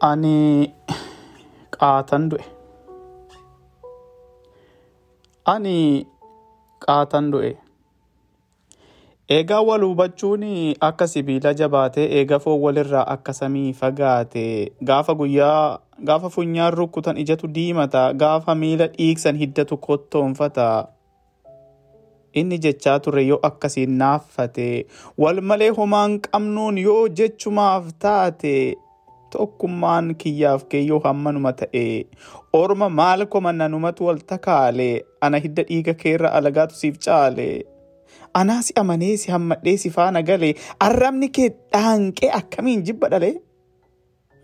Ani qaatan du'e. Ani qaatan du'e. Eegaa wal hubachuun akka sibiila jabaatee eega foon walirraa akka samii fagaate gaafa guyyaa gaafa funyaan rukkutan ijatu diimata gaafa miila dhiigsan hiddatu kottoonfata. Inni jechaa ture yoo akkasiin naaffate wal malee homaan qabnuun yoo jechumaaf taate tokkummaan kiyyaaf keeyyoo hammanuma ta'e orma maal komannanumatu wal takaale ana hidda dhiiga keerra alagaatu siif caale. Anaa si amanee si hammadhee si faana galee arrabni kee dhaanqee akkamiin jibba dhalee?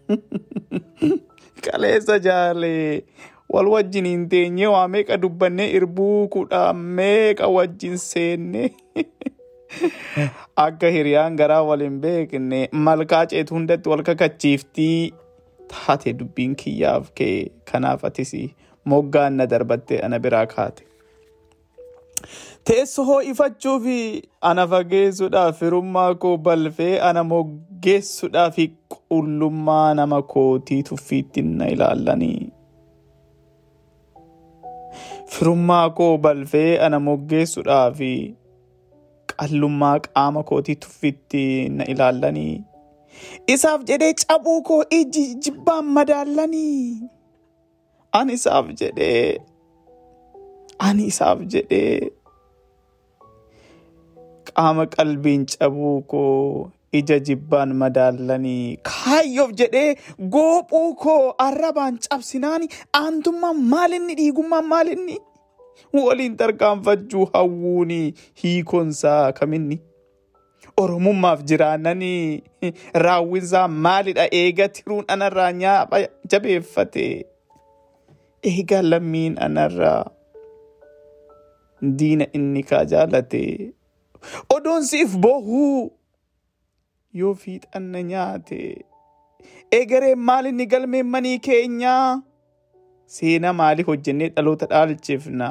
Qaleessa jaalee wal wajjin hin teenye waa meeqa dubbannee irbuu kudha meeqa wajjin seenne. Akka hiriyaan garaa wal hin beekne malkaa ceetu hundatti wal kakachiiftii taate dubbiin kiyyaaf kee kanaaf atis moggaan na darbattee ana biraa kaate. Teessoo ho'ifachuuf ana fageessuudhaaf firummaa koo balfee ana moggeessuudhaaf qullummaa nama kootii tuffiitti na ilaallanii. Firummaa koo balfee ana moggeessuudhaaf qallummaa qaama kootii tuffiitti na ilaallanii. Isaaf jedhee cabuu koo iji jibbaan madaallanii. Ani isaaf jedhee ani isaaf jedhee qaama qalbiin cabuu koo ija jibbaan madaallanii kaayyoof jedhee goophuu koo arrabaan cabsinaani aantummaan maalinni dhiigummaan maalinni waliin tarkaanfachuu hawwuuni. Hiikonsaa kaminni. Oromummaaf jiraannanii raawwinsaa maalidha? Eega tiruun anarraa nyaapha jabeeffate. Eega lammiin anarraa. Diina inni kaa jaalate. Odoon siif bohuu. Yoo fiixanna nyaate. Egereen maalinni galmeen manii keenyaa seenaa maalii hojjennee dhaloota dhaalchifna?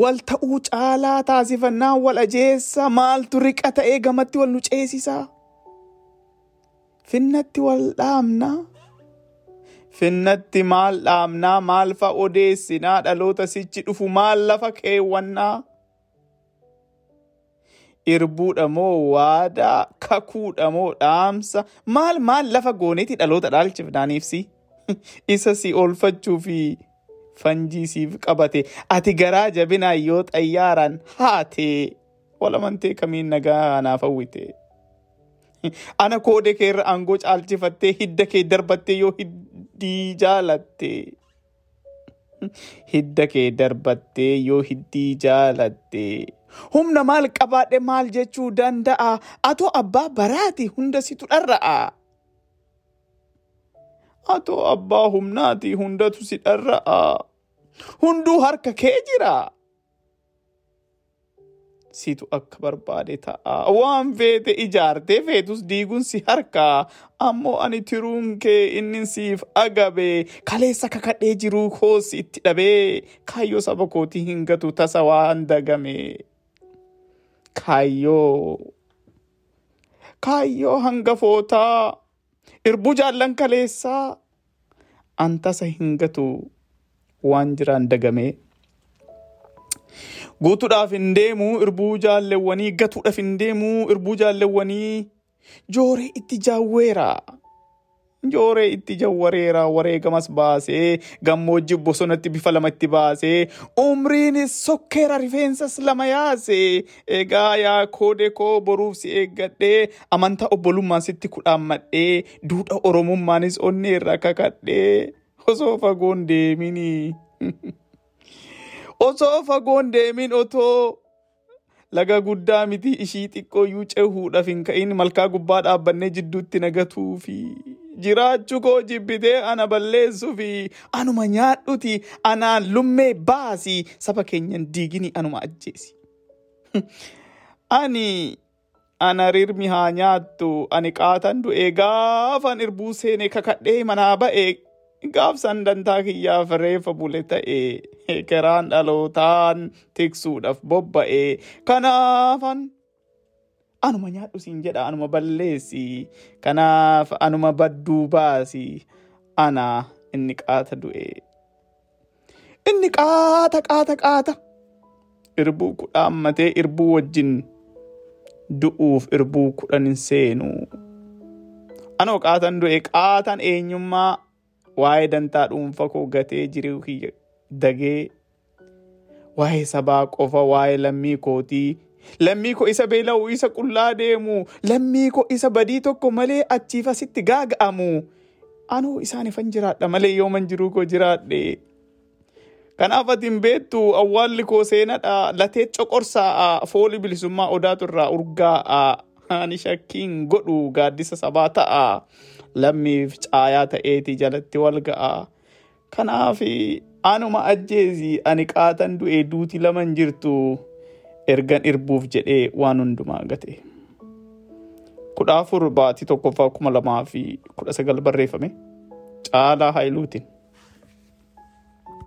Wal ta'uu caalaa taasifannaa wal ajeessa. Maaltu riqa ta'ee gamatti wal nu ceesisa finnatti wal dhaamna. Finnatti maal dhaamnaa maal fa odeessinaa? Dhaloota sichi dhufu maal lafa keewwannaa irbuudha moo waadaa kakuudha moo dhaamsa maal maal lafa gooneeti dhaloota dhaalchifnaaniifsi isa si oolfachuu fi fanjii siif qabate ati garaa jabinaa yoo xayyaaraan haate walamantee kamiin nagaa naaf hawwite. Ana koode keerra aangoo caalchifattee hidda kee darbattee yoo hiddii jaalatte. Hidda kee darbattee yoo hiddii jaalatte. Humna maal qabaadhe maal jechuu danda'a? Atoo abbaa baraati hunda situ dharra'a. Atoo abbaa humnaati hundatu si dharra'a. Hunduu harka kee jira. Situ akka barbaade ta'a. Waan feete ijaartee feetus diiguun si harkaa. Ammoo ani tiruun kee inni siif agabe. Kaleessa kakadhee jiruu koosi itti dhabee. Kaayyoo saba kootii hin gatu tasa waan dagame. Kaayyoo. Kaayyoo hangafootaa. Irbuu jaallan kaleessaa. Antasa hin gatu waan jiraan dagame. Guutuudhaaf hin deemu irbuu jaallewwanii gatuudhaaf hin deemu irbuu jaallewwanii jooree itti jaawweera. Jooree itti jawwareera wareegamas baasee gammoojjii bosonatti bifa lamatti baasee umriinis sokkeera rifeensas lama yaase egaa yaa koode koo boruuf si eeggadhee amantaa obbolummaan sitti kudhaammadhee duudhaa oromummaanis onnee irraa kakadhee osoo fagoon deeminii. osoo fagoon deemin otoo laga guddaa miti ishii xiqqooyyuu cehuudhaaf hin ka'in malkaa gubbaa dhaabbannee jidduutti nagatuu fi jiraachuu koo jibbitee ana balleessuu fi anuma nyaadhuti anaan lummee baasi saba keenyan diigini anuma ajjeesi. ani ana rirmi haa nyaattu ani qaatan du'e gaafan irbuu seenee kakadhee manaa ba'e gaafsan dantaa kiyyaaf reefa bule ta'e karaan dhalootaan tiksuudhaaf bobba'e kanaafan anuma nyaadhu siin jedha anuma balleessi kanaaf anuma badduu baasi ana inni qaata du'e. Inni qaata qaata qaata. Irbuu kudha ammatee irbuu wajjin du'uuf irbuu kudhan hin seenu. Anoo qaatan du'e qaatan eenyummaa waa'ee dantaa dhuunfa koo gatee jiruu dagee. Waa'ee sabaa qofa waa'ee lammii kootii lammii koo isa beela'u isa qullaa deemu. Lammii koo isa badii tokko malee achiif asitti gaaga'amu. Anuu isaanifan jiraadha malee yooman jiruu koo jiraadhe. Kanaaf ati hin beektu awwaalli koo seenadha latee coqorsaa fooli bilisummaa odaatu irraa urgaa'a. Ani shakkiin godhu gaaddisa sabaa ta'a. Lammiif caayaa ta'eeti jalatti wal ga'a. Kanaaf anuma ajjeesi ani qaatan du'e duuti laman jirtu ergan irbuuf jedhee waan hundumaa gate. kudha afur baatii tokkoffaa kuma lamaa fi kudha sagal barreeffame caalaa haayiluutiin.